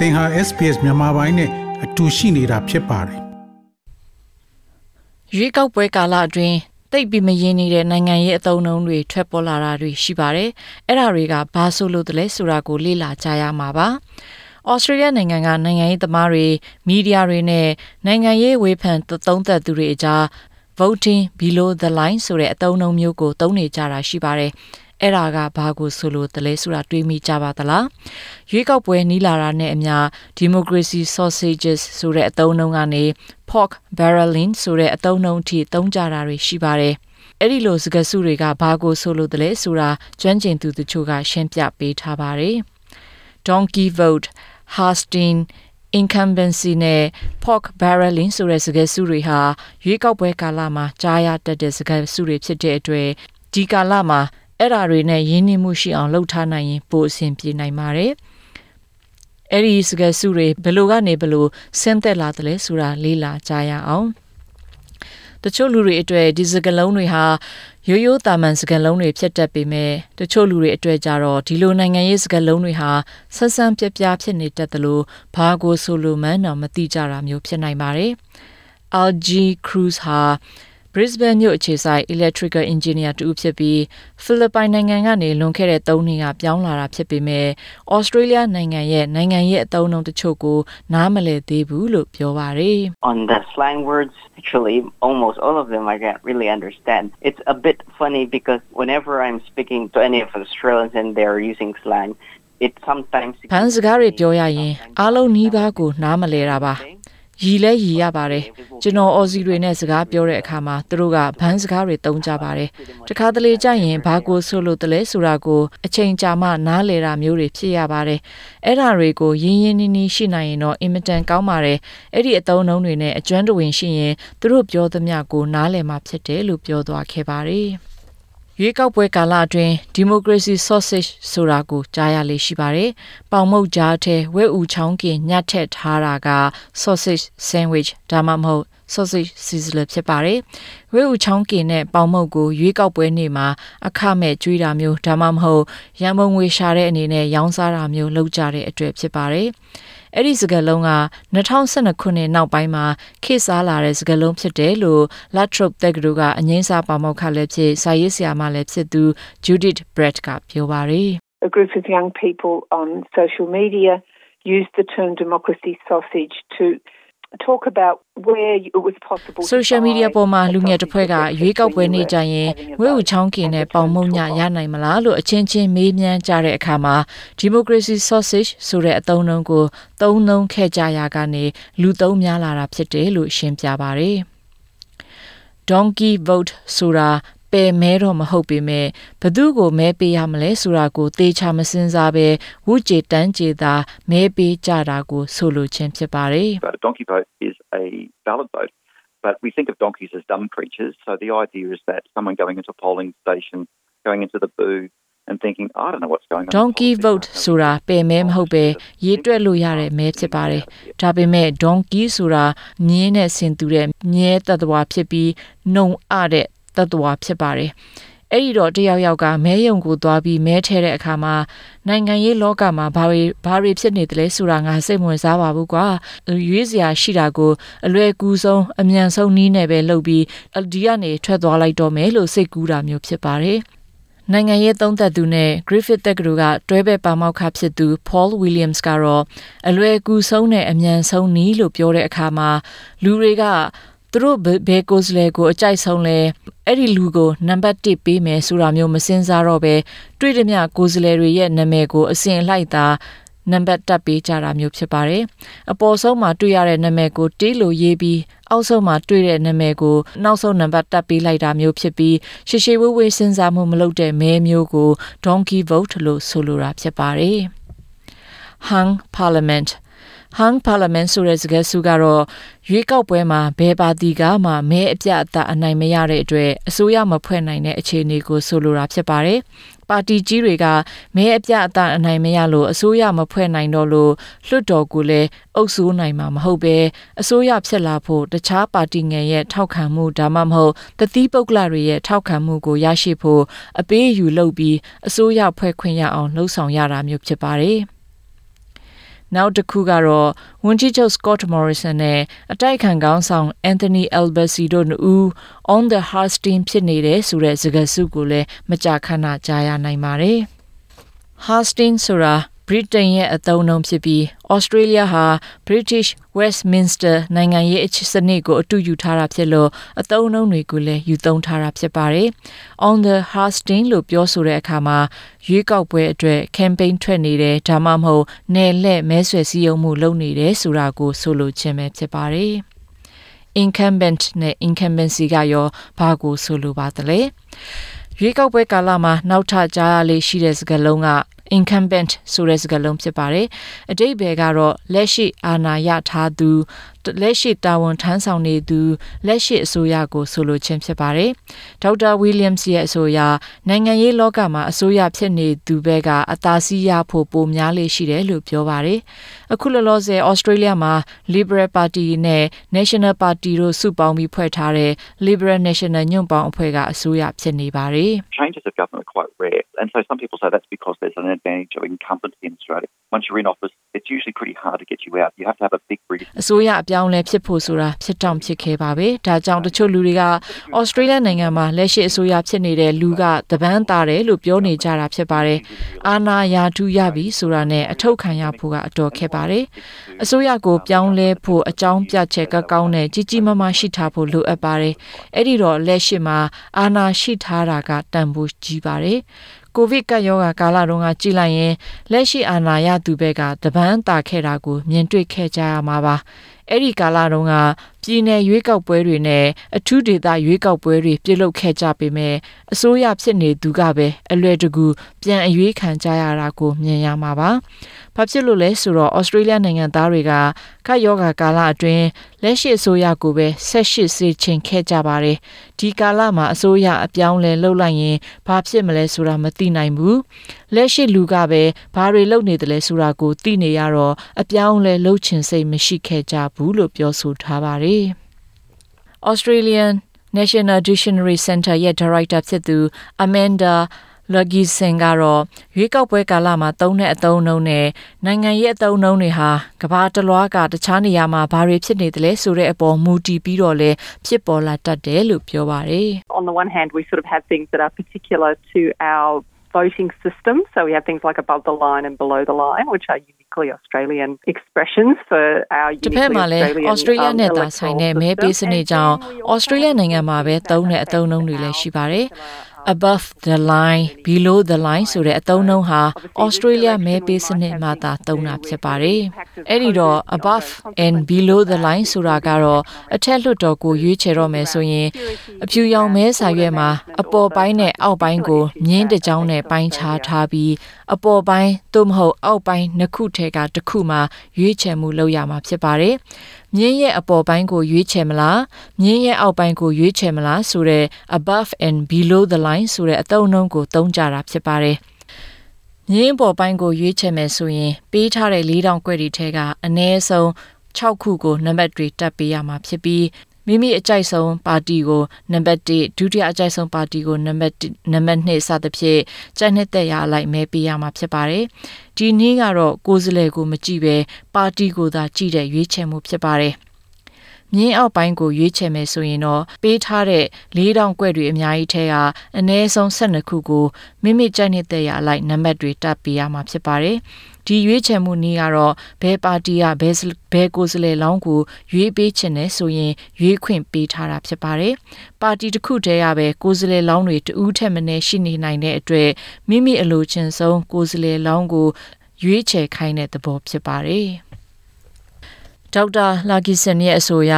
သင်ဟာ SPS မြန်မာပိုင်းနဲ့အတူရှိနေတာဖြစ်ပါတယ်ရွေးကောက်ပွဲကာလအတွင်းတိတ်ပြီးမရင်နေတဲ့နိုင်ငံရေးအသုံးအနှုန်းတွေထွက်ပေါ်လာတာတွေရှိပါတယ်။အဲ့ဒါတွေကဘာဆိုလို့တလဲဆိုတာကိုလေ့လာကြရမှာပါ။ဩစတြေးလျနိုင်ငံကနိုင်ငံရေးသမားတွေမီဒီယာတွေနဲ့နိုင်ငံရေးဝေဖန်သုံးသပ်သူတွေအကြား voting below the line ဆိုတဲ့အသုံးအနှုန်းမျိုးကိုသုံးနေကြတာရှိပါတယ်။ အဲ့ဒါကဘာကိုဆိုလို့တလဲဆိုတာတွေးမိကြပါသလားရွေးကောက်ပွဲနီးလာတာနဲ့အမျှ democracy sausages ဆိုတဲ့အသုံးအနှုန်းကနေ pork barreling ဆိုတဲ့အသုံးအနှုန်းအထိသုံးကြတာတွေရှိပါတယ်အဲ့ဒီလိုစကားစုတွေကဘာကိုဆိုလို့တလဲဆိုတာကျွမ်းကျင်သူတချို့ကရှင်းပြပေးထားပါတယ် donkey vote hastings incumbency နဲ့ pork barreling ဆိုတဲ့စကားစုတွေဟာရွေးကောက်ပွဲကာလမှာကြားရတတ်တဲ့စကားစုတွေဖြစ်တဲ့အတွက်ဒီကာလမှာ အဲ့ဓာတွေနဲ့ရင်းနှီးမှုရှိအောင်လှုပ်ထားနိုင်ရင်ပိုအဆင်ပြေနိုင်ပါတယ်။အဲ့ဒီစကားစုတွေဘယ်လိုကနေဘယ်လိုဆင်းသက်လာသလဲဆိုတာလေ့လာကြရအောင်။တချို့လူတွေအတွက်ဒီစကားလုံးတွေဟာရိုးရိုးတာမန်စကားလုံးတွေဖြစ်တတ်ပေမဲ့တချို့လူတွေအတွက်ကြတော့ဒီလိုနိုင်ငံရေးစကားလုံးတွေဟာဆက်ဆန်းပြပြဖြစ်နေတတ်တယ်လို့ဘာကိုဆိုလိုမှန်းတော့မသိကြတာမျိုးဖြစ်နိုင်ပါတယ်။ Algie Cruz ဟာ Brisbane မြို့အခြေစိုက် electrical engineer တူဖြစ်ပြီးဖိလစ်ပိုင်နိုင်ငံကနေလွန်ခဲ့တဲ့3နှစ်ကပြောင်းလာတာဖြစ်ပေမဲ့ Australia နိုင်ငံရဲ့နိုင်ငံရဲ့အသုံးအနှုန်းတချို့ကိုနားမလည်သေးဘူးလို့ပြောပါတယ် On the slang words actually almost all of them I can't really understand. It's a bit funny because whenever I'm speaking to any of Australians and they're using slang it sometimes ဘန်စကားတွေပြောရရင်အားလုံးနီးပါးကိုနားမလဲတာပါ ရီလဲရီရပါတယ်ကျွန်တော်အော်စီတွေနဲ့စကားပြောတဲ့အခါမှာသူတို့ကဘန်းစကားတွေတုံးကြပါတယ်တခါတလေကြရင်ဘာကိုဆိုလို့တလဲဆိုတာကိုအချိန်ကြာမှနားလေတာမျိုးတွေဖြစ်ရပါတယ်အဲ့ဒါတွေကိုရင်းရင်းနှီးနှီးရှိနိုင်ရင်တော့အင်မတန်ကောင်းပါတယ်အဲ့ဒီအသုံးနှုန်းတွေနဲ့အကျွမ်းတဝင်ရှိရင်သူတို့ပြောသမျှကိုနားလည်မှဖြစ်တယ်လို့ပြောသွားခဲ့ပါတယ် ရွေးကောက်ပွဲကာလအတွင်း Democracy Sausage ဆိုတာကိုကြားရလေရှိပါတယ်။ပေါင်မုတ်ကြားထဲဝဲဥချောင်းကင်ညှက်ထက်ထားတာက sausage sandwich ဒါမှမဟုတ် sausage sizzler ဖြစ်ပါတယ်။ဝဲဥချောင်းကင်နဲ့ပေါင်မုတ်ကိုရွေးကောက်ပွဲနေ့မှာအခမဲ့ကျွေးတာမျိုးဒါမှမဟုတ်ရန်ပုံငွေရှာတဲ့အနေနဲ့ရောင်းစားတာမျိုးလုပ်ကြတဲ့အတွက်ဖြစ်ပါတယ်။ အဲ့ဒီစကားလုံးက2012ခုနှစ်နောက်ပိုင်းမှာခေတ်စားလာတဲ့စကားလုံးဖြစ်တယ်လို့ Latrobe တက္ကသိုလ်ကအငင်းစားပါမောက္ခလည်းဖြစ်စာရေးဆရာမလည်းဖြစ်သူ Judith Brett ကပြောပါတယ် A group of young people on social media used the term democracy sausage to talk about where it was possible social media ပေါ်မှာလူငယ်တစ်ဖွဲ့ကရွေးကောက်ပွဲနေကြရင်ဝဲဥချောင်းကင်နဲ့ပေါင်မုံညရနိုင်မလားလို့အချင်းချင်းမေးမြန်းကြတဲ့အခါမှာ democracy sausage ဆိုတဲ့အသုံးအနှုန်းကိုသုံးနှုန်းခဲ့ကြရကနေလူသုံးများလာတာဖြစ်တယ်လို့ရှင်းပြပါတယ် donkey vote ဆိုတာ ပယ်မဲတော့မဟုတ်ပေမဲ့ဘသူကိုမဲပေးရမလဲဆိုတာကိုသေချာမစင်စားပဲဝုကြေတန်းကြေသာမဲပေးကြတာကိုဆိုလိုခြင်းဖြစ်ပါတယ် But a donkey vote is a valid vote but we think of donkeys as dumb creatures so the idea is that someone going into a polling station going into the booth and thinking I don't know what's going on donkey vote ဆိုတာပယ်မဲမဟုတ်ပဲရေးတွက်လို့ရတဲ့မဲဖြစ်ပါတယ်ဒါပေမဲ့ donkey ဆိုတာမြင်းနဲ့ဆင်တူတဲ့မြဲတတ်တော်ဖြစ်ပြီးနှုံအတဲ့ တတ်တော်ဖြစ်ပါတယ်အဲ့ဒီတော့တယောက်ယောက်ကမဲယုံကိုသွားပြီးမဲထဲတဲ့အခါမှာနိုင်ငံရေးလောကမှာဘာတွေဘာတွေဖြစ်နေတယ်လဲဆိုတာငါစိတ်ဝင်စားပါဘူးကွာရွေးစရာရှိတာကိုအလွယ်ကူဆုံးအမြန်ဆုံးနီးနဲ့ပဲလုပ်ပြီးဒီကနေထွက်သွားလိုက်တော့မယ်လို့စိတ်ကူးတာမျိုးဖြစ်ပါတယ်နိုင်ငံရေးသုံးသပ်သူနဲ့ Griffith တက္ကသိုလ်ကတွဲဘက်ပါမောက္ခဖြစ်သူ Paul Williams ကတော့အလွယ်ကူဆုံးနဲ့အမြန်ဆုံးနီးလို့ပြောတဲ့အခါမှာလူတွေက သူတို့ဘယ်ကိုစလဲကိုအကြိုက်ဆုံးလဲအဲ့ဒီလူကိုနံပါတ်1ပေးမယ်ဆိုတာမျိုးမစင်စားတော့ပဲတွေ့တဲ့မြကိုစလဲတွေရဲ့နာမည်ကိုအစဉ်လိုက်တာနံပါတ်တက်ပေးကြတာမျိုးဖြစ်ပါတယ်။အပေါ်ဆုံးမှာတွေ့ရတဲ့နာမည်ကိုတေးလို့ရေးပြီးအောက်ဆုံးမှာတွေ့တဲ့နာမည်ကိုနောက်ဆုံးနံပါတ်တက်ပေးလိုက်တာမျိုးဖြစ်ပြီးရှေရှေဝေးဝေးစဉ်းစားမှုမလုပ်တဲ့မဲမျိုးကို donkey vote လို့ဆိုလိုတာဖြစ်ပါတယ်။ Hung Parliament hung parliament ဆိုတဲ့စကားစုကတော့ရွေးကောက်ပွဲမှာဘယ်ပါတီကမှမဲအပြတ်အသတ်အနိုင်မရတဲ့အတွက်အစိုးရမဖွဲ့နိုင်တဲ့အခြေအနေကိုဆိုလိုတာဖြစ်ပါတယ်။ပါတီကြီးတွေကမဲအပြတ်အသတ်အနိုင်မရလို့အစိုးရမဖွဲ့နိုင်တော့လို့လွှတ်တော်ကလည်းအုပ်စိုးနိုင်မှာမဟုတ်ပဲအစိုးရဖြစ်လာဖို့တခြားပါတီငယ်ရဲ့ထောက်ခံမှုဒါမှမဟုတ်တတိပုဂ္ဂလတွေရဲ့ထောက်ခံမှုကိုရရှိဖို့အပေးအယူလုပ်ပြီးအစိုးရဖွဲ့ခွင့်ရအောင်လှုံ့ဆော်ရတာမျိုးဖြစ်ပါတယ်။ နောက်တစ်ခုကတော့ဝန်ကြီးချုပ် Scott Morrison နဲ့အတိုက်ခံကောင်းဆောင် Anthony Albanese တို့နှစ်ဦး on the hosting ဖြစ်နေတဲ့ဆိုတဲ့စကားစုကိုလည်းမကြာခဏကြားရနိုင်ပါတယ်။ hosting ဆိုတာ ဗြိတိန်ရဲ့အသုံးအနှုန်းဖြစ်ပြီးဩစတြေးလျဟာ British Westminster နိုင်ငံရေးအချစ်စနစ်ကိုအတူယူထားတာဖြစ်လို့အသုံးအနှုန်းတွေကိုလည်းယူသုံးထားတာဖြစ်ပါတယ်။ On the hosting လို့ပြောဆိုတဲ့အခါမှာရွေးကောက်ပွဲအတွက် campaign ထွက်နေတယ်ဒါမှမဟုတ်နယ်လှည့်မဲဆွယ်စည်းရုံးမှုလုပ်နေတယ်ဆိုတာကိုဆိုလိုခြင်းပဲဖြစ်ပါတယ်။ incumbent နဲ့ incumbency ကရောဘာကိုဆိုလိုပါသလဲရွေးကောက်ပွဲကာလမှာနောက်ထပ်ကြားရလေးရှိတဲ့စကားလုံးက incumbent ဆိုတဲ့စကားလုံးဖြစ်ပါတယ်။အတိတ်ဘယ်ကတော့လက်ရှိအာဏာရထားသူလက်ရှိတာဝန်ထမ်းဆောင်နေသူလက်ရှိအစိုးရကိုဆိုလိုခြင်းဖြစ်ပါတယ်။ဒေါက်တာဝီလျံစ်ရဲ့အဆိုအရနိုင်ငံရေးလောကမှာအစိုးရဖြစ်နေသူဘက်ကအသာစီးရဖို့ပိုများလေးရှိတယ်လို့ပြောပါတယ်။အခုလောလောဆယ်ဩစတြေးလျမှာ Liberal Party နဲ့ National Party တို့စုပေါင်းပြီးဖွဲ့ထားတဲ့ Liberal National ညွန့်ပေါင်းအဖွဲ့ကအစိုးရဖြစ်နေပါတယ်။ Changes of government are quite rare and so some people say that's because there's an advantage of incumbency in Australia. Once you're in office it's usually pretty hard to get you out. You have to have a big British အစိုးရအပြောင်းလဲဖြစ်ဖို့ဆိုတာဖြစ်တောင်ဖြစ်ခဲ့ပါပဲဒါကြောင့်တချို့လူတွေကဩစတြေးလျနိုင်ငံမှာလက်ရှိအစိုးရဖြစ်နေတဲ့လူကတပန်းတာတယ်လို့ပြောနေကြတာဖြစ်ပါတယ်အာနာယာထူရပြီဆိုတာနဲ့အထောက်ခံရဖို့ကအတော်ခက်ပါတယ်အစိုးရကိုပြောင်းလဲဖို့အကြောင်းပြချက်ကကောင်းတဲ့ကြီးကြီးမားမားရှိထားဖို့လိုအပ်ပါတယ်အဲ့ဒီတော့လက်ရှိမှာအာနာရှိထားတာကတန်ဖိုးကြီးပါတယ် ကိုဗစ်ကပ်ရောဂါကာလတုန်းကကြည်လိုက်ရင်လက်ရှိအာဏာရသူဘက်ကတပန်းတာခဲ့တာကိုမြင်တွေ့ခဲ့ကြရမှာပါအဲ့ဒီကာလတုန်းကပြည်내ရွေးကောက်ပွဲတွေနဲ့အထူးဒေသရွေးကောက်ပွဲတွေပြုလုပ်ခဲ့ကြပေမဲ့အစိုးရဖြစ်နေသူကပဲအလွယ်တကူပြန်အရွေးခံကြရတာကိုမြင်ရမှာပါ။ဘာဖြစ်လို့လဲဆိုတော့ဩစတြေးလျနိုင်ငံသားတွေကကပ်ရောဂါကာလအတွင်းလက်ရှိအစိုးရကိုပဲဆက်ရှိစေချင်ခဲ့ကြပါတယ်။ဒီကာလမှာအစိုးရအပြောင်းလဲလှုပ်လိုက်ရင်ဘာဖြစ်မလဲဆိုတာမသိနိုင်ဘူး။လက်ရှိလူကပဲဘာတွေလုပ်နေတယ်လဲဆိုတာကိုသိနေရတော့အပြောင်းလဲလှုပ်ချင်စိတ်မရှိခဲ့ကြဘူးလို့ပြောဆိုထားပါတယAustralian National Dictionary Center ရဲ့ director ဖြစ်သူ Amanda လဂီစင်ကတော့ရွေးကောက်ပွဲကာလမှာသုံးတဲ့အသုံးအနှုန်းနဲ့နိုင်ငံရေးအသုံးအနှုန်းတွေဟာကဘာတလွားကတခြားနေရာမှာဘာတွေဖြစ်နေတယ်လဲဆိုတဲ့အပေါ်မူတည်ပြီးတော့လဲဖြစ်ပေါ်လာတတ်တယ်လို့ပြောပါတယ် On the one hand we sort of have things that are particular to our voting system. So we have things like above the line and below the line, which are uniquely Australian expressions for our တစ်ဖက်မှာလည်း Australia နဲ့သာဆိုင်တဲ့မဲပေးစနစ်ကြောင့် Australia နိုင်ငံမှာပဲသုံးတဲ့အသုံးအနှုန်းတွေလည်းရှိပါတယ်။ above the line below the line ဆိုတဲ့အသုံးနှုန်းဟာ Australia မဲပေးစနစ်မှာသာသုံးတာဖြစ်ပါတယ်။အဲ့ဒီတော့ above and below the line ဆိုတာကတော့အထက်လွှတ်တော်ကိုရွေးချယ်တော့မယ်ဆိုရင်အဖြူရောင်မဲစာရွက်မှာအပေါ်ပိုင်းနဲ့အောက်ပိုင်းကိုမြင်းတစ်ကြောင်းနဲ့ပိုင်းခြားထားပြီးအပေါ်ပိုင်းသို့မဟုတ်အောက်ပိုင်းနှစ်ခုထဲကတစ်ခုမှာရွေးချယ်မှုလုပ်ရမှာဖြစ်ပါတယ်။မြင်းရဲ့အပေါ်ပိုင်းကိုရွေးချယ်မလားမြင်းရဲ့အောက်ပိုင်းကိုရွေးချယ်မလားဆိုတဲ့ above and below the line ဆိုတဲ့အသုံးအနှုန်းကိုသုံးကြတာဖြစ်ပါတယ်မြင်းပေါ်ပိုင်းကိုရွေးချယ်မယ်ဆိုရင် ပေးထားတဲ့၄တောင်ကွက်တွေထဲကအနည်းဆုံး6ခုကိုနံပါတ်တွေတက်ပေးရမှာဖြစ်ပြီး မိမိအကြိုက်ဆုံးပါတီကိုနံပါတ်1ဒုတိယအကြိုက်ဆုံးပါတီကိုနံပါတ်နံပါတ်2စသဖြင့်ကြိုက်နှစ်သက်ရအလိုက်မဲပေးရမှာဖြစ်ပါတယ်။ဒီနည်းကတော့ကိုယ်စလဲကိုမကြည့်ပဲပါတီကိုသာကြည့်တဲ့ရွေးချယ်မှုဖြစ်ပါတယ်။မြင်းအောက်ပိုင်းကိုရွေးချယ်မယ်ဆိုရင်တော့ပေးထားတဲ့၄တောင်ကွက်တွေအများကြီးထဲကအနည်းဆုံး12ခုကိုမိမိကြိုက်နေတဲ့ရအလိုက်နံပါတ်တွေတပ်ပေးရမှာဖြစ်ပါတယ်။ ဒီရွေးချယ်မှုနည်းကတော့ဘယ်ပါတီကဘယ်ဘယ်ကိုယ်စားလှယ်လောင်းကိုရွေးပေးချင်တယ်ဆိုရင်ရွေးခွင့်ပေးထားတာဖြစ်ပါတယ်။ပါတီတစ်ခုတည်းရပဲကိုယ်စားလှယ်လောင်းတွေတဦးထက်မနည်းရှိနေနိုင်တဲ့အတွက်မိမိအလိုချင်ဆုံးကိုယ်စားလှယ်လောင်းကိုရွေးချယ်ခိုင်းတဲ့သဘောဖြစ်ပါတယ်။ဒေါက်တာလာဂီဆန်ရဲ့အဆိုအရ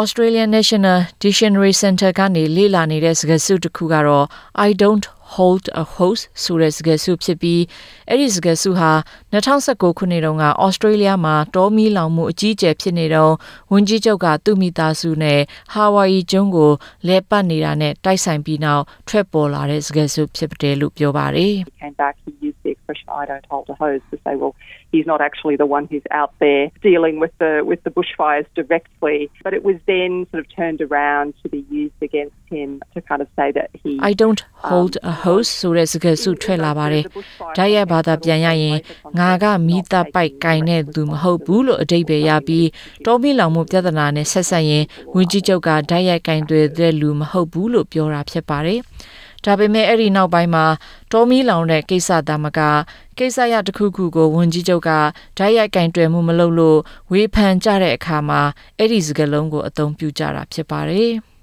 Australian National Dictionary Center ကနေလေ့လာနေတဲ့စကားစုတစ်ခုကတော့ I don't hold a host ဆိုတဲ့စကားစုဖြစ်ပြီးအဲ့ဒီစကားစုဟာ2019ခုနှစ်တုန်းကဩစတြေးလျမှာတောမီလောင်မှုအကြီးအကျယ်ဖြစ်နေတော့ဝန်ကြီးချုပ်ကသူ့မိသားစုနဲ့ဟာဝိုင်ယီကျွန်းကိုလဲပတ်နေတာနဲ့တိုက်ဆိုင်ပြီးနောက်ထွက်ပေါ်လာတဲ့စကားစုဖြစ်တယ်လို့ပြောပါတယ် Came back he used the expression "I don't hold a hose" to say, well, he's not actually the one who's out there dealing with the with the bushfires directly. But it was then sort of turned around to be used against him to kind of say that he I don't hold a hose ဆိုတဲ့စကားစုထွက်လာပါတယ်။ဓာတ်ရိုက်ဘာသာပြန်ရရင်ငါကမိသားပိုက်ကင်တဲ့သူမဟုတ်ဘူးလို့အတိတ်ပဲရပြီးတောမီလောင်မှုပြဿနာနဲ့ဆက်ဆက်ရင်ဝင်းကြီးချုပ်ကဓာတ်ရိုက်ကင်တွေတဲ့လူမဟုတ်ဘူးလို့ပြောတာဖြစ်ပါတယ်။ဒါပေမဲ့အဲ့ဒီနောက်ပိုင်းမှာတောမီလောင်တဲ့ကိစ္စသားမကကိစ္စရတစ်ခုခုကိုဝန်ကြီးချုပ်ကဓာတ်ရိုက်ကင်တွယ်မှုမလုပ်လို့ဝေဖန်ကြတဲ့အခါမှာအဲ့ဒီစကားလုံးကိုအသုံးပြုကြတာဖြစ်ပါတယ်။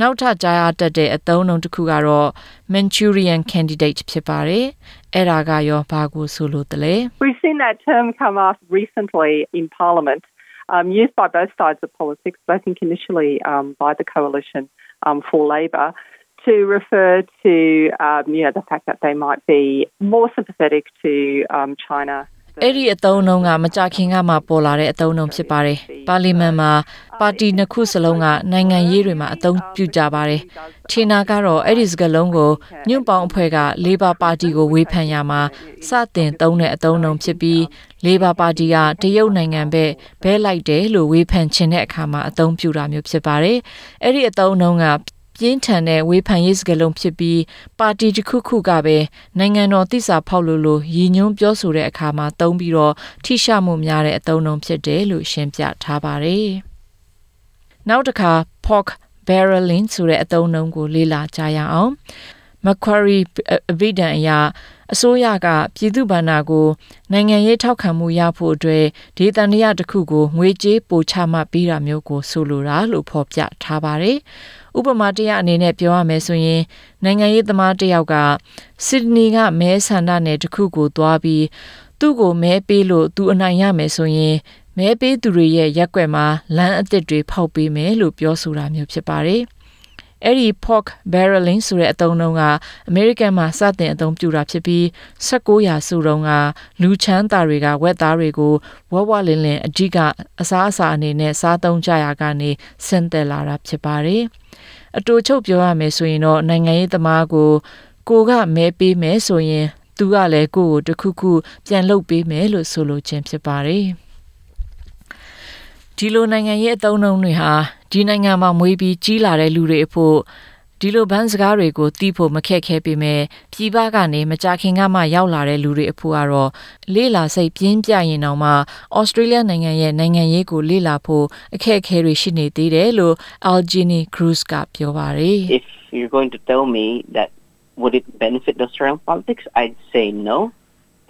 နောက်ထပ်ကြားရတတ်တဲ့အသုံးအနှုန်းတစ်ခုကတော့ Manchurian candidate ဖြစ်ပါတယ်။အဲ့ဒါကရောဘာကိုဆိုလို့တလဲ We've seen that term come up recently in Parliament, um, used by both sides of politics, but I think initially um, by the coalition um, for Labor, to refer to um, you know the fact that they might be more sympathetic to um, China. အဲ့ဒီအသုံးအနှုန်းကမကြခင်ကမှပေါ်လာတဲ့အသုံးအနှုန်းဖြစ်ပါတယ်။ပါလီမန်မှာပါတီနှစ်ခုစလုံးကနိုင်ငံရေးတွေမှာအသုံးပြုကြပါတယ်။ချီနာကတော့အဲ့ဒီစကားလုံးကိုညွန့်ပေါင်းအဖွဲ့ကလေဘာပါတီကိုဝေဖန်ရမှာစတင်သုံးတဲ့အသုံးအနှုန်းဖြစ်ပြီးလေဘာပါတီကတရုတ်နိုင်ငံဘက်ဘဲလိုက်တယ်လို့ဝေဖန်ခြင်းတဲ့အခါမှာအသုံးပြုတာမျိုးဖြစ်ပါတယ်။အဲ့ဒီအသုံးအနှုန်းက ပြင်းထန်တဲ့ဝေဖန်ရေးစကားလုံးဖြစ်ပြီးပါတီတစ်ခုခုကပဲနိုင်ငံတော်တည်စာဖောက်လို့လို့ရည်ညွှန်းပြောဆိုတဲ့အခါမှာသုံးပြီးတော့ထိရှမှုများတဲ့အသုံးအနှုန်းဖြစ်တယ်လို့ရှင်းပြထားပါတယ်။နောက်တစ်ခါ pork barreling ဆိုတဲ့အသုံးအနှုန်းကိုလေ့လာကြရအောင်။ Macquarie အဗိဒံအရာအစိုးရကပြည်သူ့ဘဏ္ဍာကိုနိုင်ငံရေးထောက်ခံမှုရဖို့အတွက်ဒေသန္တရတစ်ခုကိုငွေကြေးပိုချမှတ်ပေးတာမျိုးကိုဆိုလိုတာလို့ဖော်ပြထားပါတယ်။ ဥပမာတရအနေနဲ့ပြောရမယ်ဆိုရင်နိုင်ငံရေးသမားတစ်ယောက်ကစစ်ဒနီကမဲဆန္ဒနယ်တစ်ခုကိုသွားပြီးသူ့ကိုမဲပေးလို့သူအနိုင်ရမယ်ဆိုရင်မဲပေးသူတွေရဲ့ရက်ွက်မှာလမ်းအသစ်တွေဖောက်ပေးမယ်လို့ပြောဆိုတာမျိုးဖြစ်ပါတယ်။အဲ့ဒီ pork barreling ဆိုတဲ့အသုံးအနှုန်းကအမေရိကန်မှာစတင်အသုံးပြုတာဖြစ်ပြီး16ရာစုတုန်းကလူချမ်းသာတွေကဝက်သားတွေကိုဝဝလင်းလင်းအဓိကအစားအစာအနေနဲ့စားသုံးကြရကနေဆင်းသက်လာတာဖြစ်ပါတယ်။ အတူချုပ်ပြောရမယ်ဆိုရင်တော့နိုင်ငံရေးသမားကိုကိုကမဲပေးမယ်ဆိုရင် သူကလည်းကိုကိုတခုခုပြန်လုပ်ပေးမယ်လို့ဆိုလိုခြင်းဖြစ်ပါတယ်။ဒီလိုနိုင်ငံရေးအသုံးအနှုန်းတွေဟာဒီနိုင်ငံမှာမွေးပြီးကြီးလာတဲ့လူတွေအဖို့ ဒီလိုဘန်းစကားတွေကိုတီးဖို့မခက်ခဲပေမဲ့ပြည်ပကနေမကြခင်ကမှရောက်လာတဲ့လူတွေအဖို့ကတော့လေးလာစိတ်ပြင်းပြရင်တောင်မှဩစတြေးလျနိုင်ငံရဲ့နိုင်ငံရေးကိုလေးလာဖို့အခက်အခဲတွေရှိနေသေးတယ်လို့ Algini Cruz ကပြောပါတယ် If you're going to tell me that would it benefit Australian politics, I'd say no.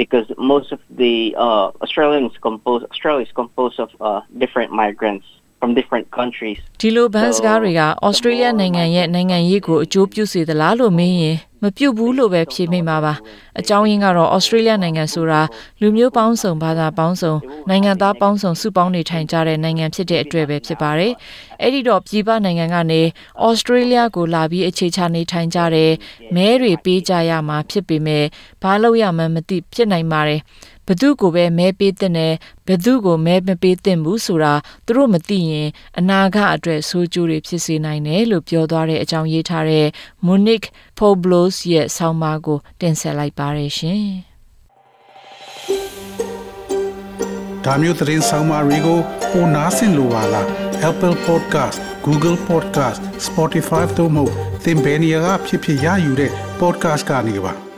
Because most of the uh, Australians compose Australia is composed of uh, different migrants from different countries. ဒီလိုဘန်းစကားတွေကဩစတြေးလျနိုင်ငံရဲ့နိုင်ငံရေးကိုအကျိုးပြုစေသလားလို့မေးရင်မပြုတ်ဘူးလို့ပဲဖြေမိမှာပါအကြောင်းရင်းကတော့ဩစတြေးလျနိုင်ငံဆိုတာလူမျိုးပေါင်းစုံဘာသာပေါင်းစုံနိုင်ငံသားပေါင်းစုံစုပေါင်းနေထိုင်ကြတဲ့နိုင်ငံဖြစ်တဲ့အတွက်ပဲဖြစ်ပါတယ်အဲ့ဒီတော့ပြည်ပနိုင်ငံကနေဩစတြေးလျကိုလာပြီးအခြေချနေထိုင်ကြတဲ့မဲတွေပေးကြရမှာဖြစ်ပေမဲ့ဘာလို့ရမှန်းမသိဖြစ်နိုင်ပါတယ် ဘသူကိုပဲမဲပေးတဲ့နဲ့ဘသူကိုမဲမပေးသင့်ဘူးဆိုတာသူတို့မသိရင်အနာဂတ်အတွက်ဆိုးကျိုးတွေဖြစ်စေနိုင်တယ်လို့ပြောသွားတဲ့အကြောင်းရေးထားတဲ့ Monique Poblos ရဲ့ဆောင်းပါးကိုတင်ဆက်လိုက်ပါရရှင်။ဒါမျိုးသတင်းဆောင်မတွေကိုပိုနားဆင်လိုပါလား Apple Podcast Google Podcast Spotify တို့မှာသင်ပင်ရာဖြစ်ဖြစ်ရယူတဲ့ podcast ကနေပါ